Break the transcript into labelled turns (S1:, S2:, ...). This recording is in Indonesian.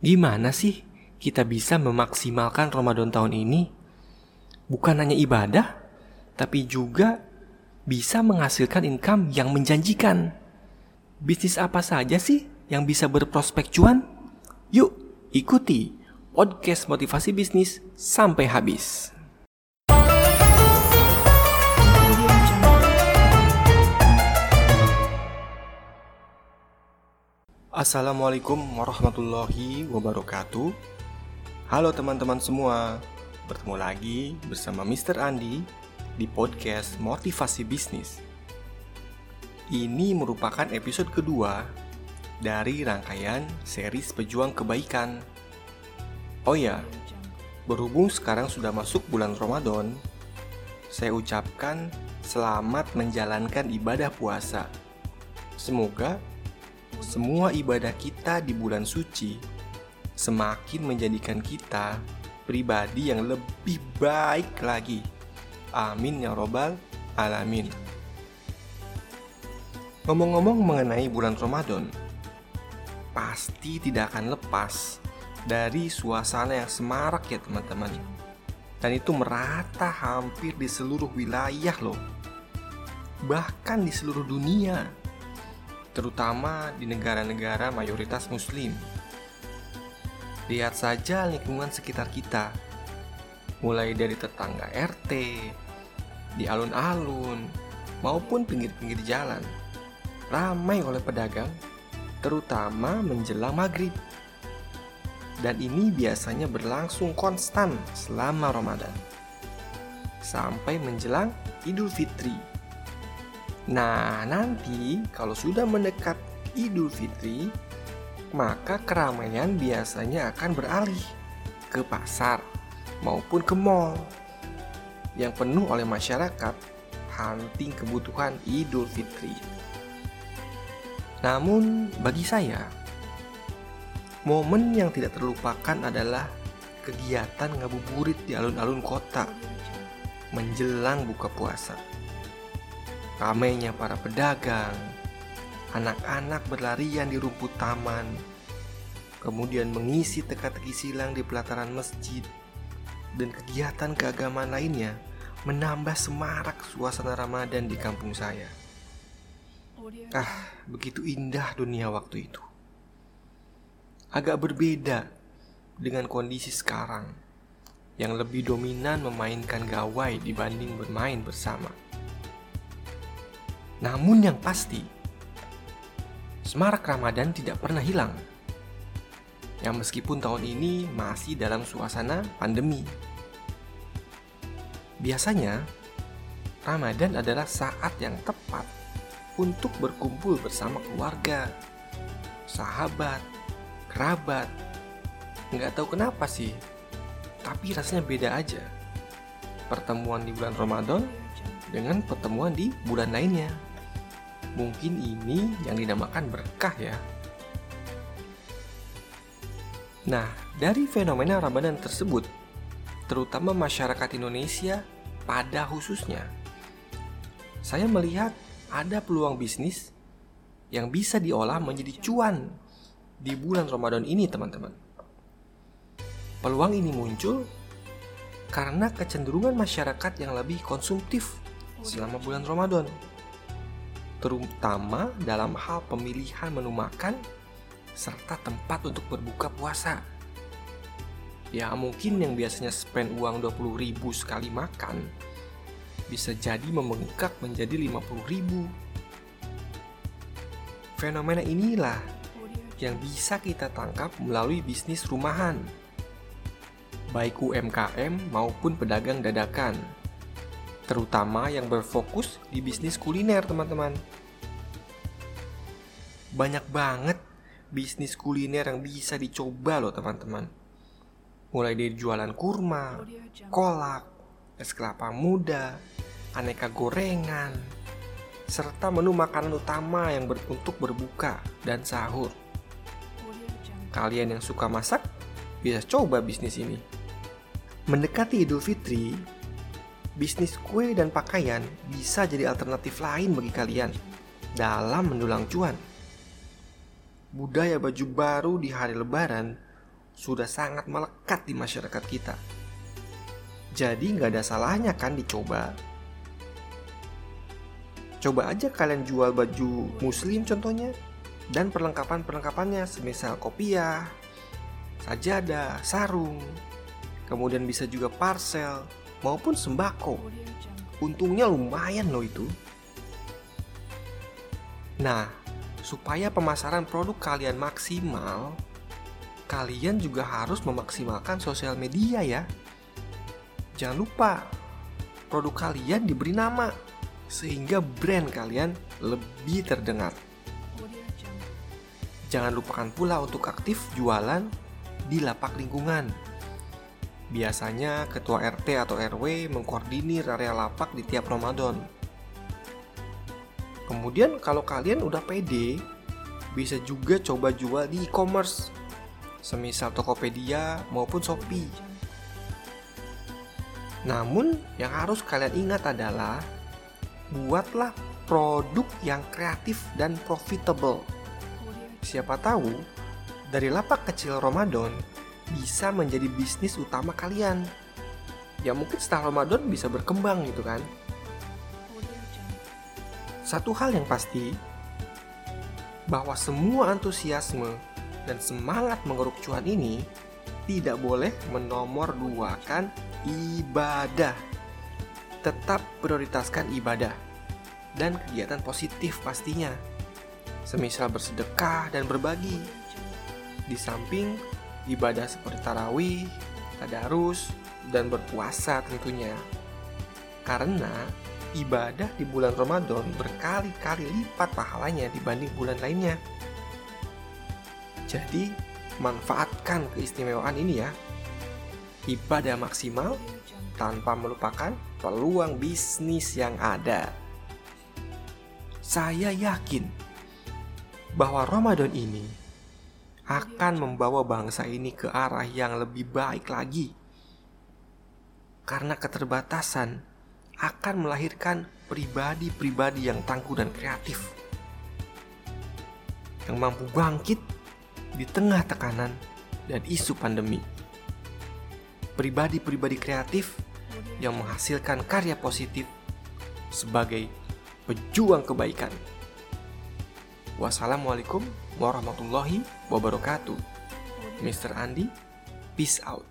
S1: Gimana sih kita bisa memaksimalkan Ramadan tahun ini? Bukan hanya ibadah, tapi juga bisa menghasilkan income yang menjanjikan. Bisnis apa saja sih yang bisa berprospek cuan? Yuk, ikuti podcast motivasi bisnis sampai habis. Assalamualaikum warahmatullahi wabarakatuh. Halo teman-teman semua, bertemu lagi bersama Mr. Andi di podcast Motivasi Bisnis. Ini merupakan episode kedua dari rangkaian series Pejuang Kebaikan. Oh ya, berhubung sekarang sudah masuk bulan Ramadan, saya ucapkan selamat menjalankan ibadah puasa. Semoga semua ibadah kita di bulan suci semakin menjadikan kita pribadi yang lebih baik lagi. Amin ya Robbal 'Alamin. Ngomong-ngomong mengenai bulan Ramadan, pasti tidak akan lepas dari suasana yang semarak ya teman-teman. Dan itu merata hampir di seluruh wilayah loh. Bahkan di seluruh dunia terutama di negara-negara mayoritas Muslim. Lihat saja lingkungan sekitar kita, mulai dari tetangga RT, di alun-alun, maupun pinggir-pinggir jalan, ramai oleh pedagang, terutama menjelang maghrib. Dan ini biasanya berlangsung konstan selama Ramadan, sampai menjelang Idul Fitri Nah, nanti kalau sudah mendekat Idul Fitri, maka keramaian biasanya akan beralih ke pasar maupun ke mall yang penuh oleh masyarakat hunting kebutuhan Idul Fitri. Namun, bagi saya, momen yang tidak terlupakan adalah kegiatan ngabuburit di alun-alun kota menjelang buka puasa. Ramainya para pedagang, anak-anak berlarian di rumput taman, kemudian mengisi teka-teki silang di pelataran masjid, dan kegiatan keagamaan lainnya menambah semarak suasana Ramadan di kampung saya. Ah, begitu indah dunia waktu itu. Agak berbeda dengan kondisi sekarang yang lebih dominan memainkan gawai dibanding bermain bersama. Namun yang pasti, semarak Ramadan tidak pernah hilang. Yang meskipun tahun ini masih dalam suasana pandemi. Biasanya, Ramadan adalah saat yang tepat untuk berkumpul bersama keluarga, sahabat, kerabat. Nggak tahu kenapa sih, tapi rasanya beda aja. Pertemuan di bulan Ramadan dengan pertemuan di bulan lainnya. Mungkin ini yang dinamakan berkah ya. Nah, dari fenomena Ramadan tersebut, terutama masyarakat Indonesia pada khususnya, saya melihat ada peluang bisnis yang bisa diolah menjadi cuan di bulan Ramadan ini, teman-teman. Peluang ini muncul karena kecenderungan masyarakat yang lebih konsumtif selama bulan Ramadan terutama dalam hal pemilihan menu makan serta tempat untuk berbuka puasa. Ya mungkin yang biasanya spend uang 20 ribu sekali makan bisa jadi membengkak menjadi 50 ribu. Fenomena inilah yang bisa kita tangkap melalui bisnis rumahan, baik UMKM maupun pedagang dadakan terutama yang berfokus di bisnis kuliner, teman-teman. Banyak banget bisnis kuliner yang bisa dicoba loh, teman-teman. Mulai dari jualan kurma, kolak, es kelapa muda, aneka gorengan, serta menu makanan utama yang ber untuk berbuka dan sahur. Kalian yang suka masak bisa coba bisnis ini. Mendekati Idul Fitri, bisnis kue dan pakaian bisa jadi alternatif lain bagi kalian dalam mendulang cuan. Budaya baju baru di hari lebaran sudah sangat melekat di masyarakat kita. Jadi nggak ada salahnya kan dicoba. Coba aja kalian jual baju muslim contohnya dan perlengkapan-perlengkapannya semisal kopiah, sajadah, sarung, kemudian bisa juga parcel maupun sembako. Untungnya lumayan loh itu. Nah, supaya pemasaran produk kalian maksimal, kalian juga harus memaksimalkan sosial media ya. Jangan lupa, produk kalian diberi nama sehingga brand kalian lebih terdengar. Jangan lupakan pula untuk aktif jualan di lapak lingkungan. Biasanya ketua RT atau RW mengkoordinir area lapak di tiap Ramadan. Kemudian kalau kalian udah pede, bisa juga coba jual di e-commerce, semisal Tokopedia maupun Shopee. Namun, yang harus kalian ingat adalah buatlah produk yang kreatif dan profitable. Siapa tahu dari lapak kecil Ramadan bisa menjadi bisnis utama kalian. Ya mungkin setelah Ramadan bisa berkembang gitu kan. Satu hal yang pasti bahwa semua antusiasme dan semangat mengeruk cuan ini tidak boleh menomor duakan ibadah. Tetap prioritaskan ibadah dan kegiatan positif pastinya. Semisal bersedekah dan berbagi. Di samping ibadah seperti tarawih, tadarus, dan berpuasa tentunya. Karena ibadah di bulan Ramadan berkali-kali lipat pahalanya dibanding bulan lainnya. Jadi, manfaatkan keistimewaan ini ya ibadah maksimal tanpa melupakan peluang bisnis yang ada. Saya yakin bahwa Ramadan ini akan membawa bangsa ini ke arah yang lebih baik lagi. Karena keterbatasan akan melahirkan pribadi-pribadi yang tangguh dan kreatif. Yang mampu bangkit di tengah tekanan dan isu pandemi pribadi-pribadi kreatif yang menghasilkan karya positif sebagai pejuang kebaikan. Wassalamualaikum warahmatullahi wabarakatuh. Mr. Andi, peace out.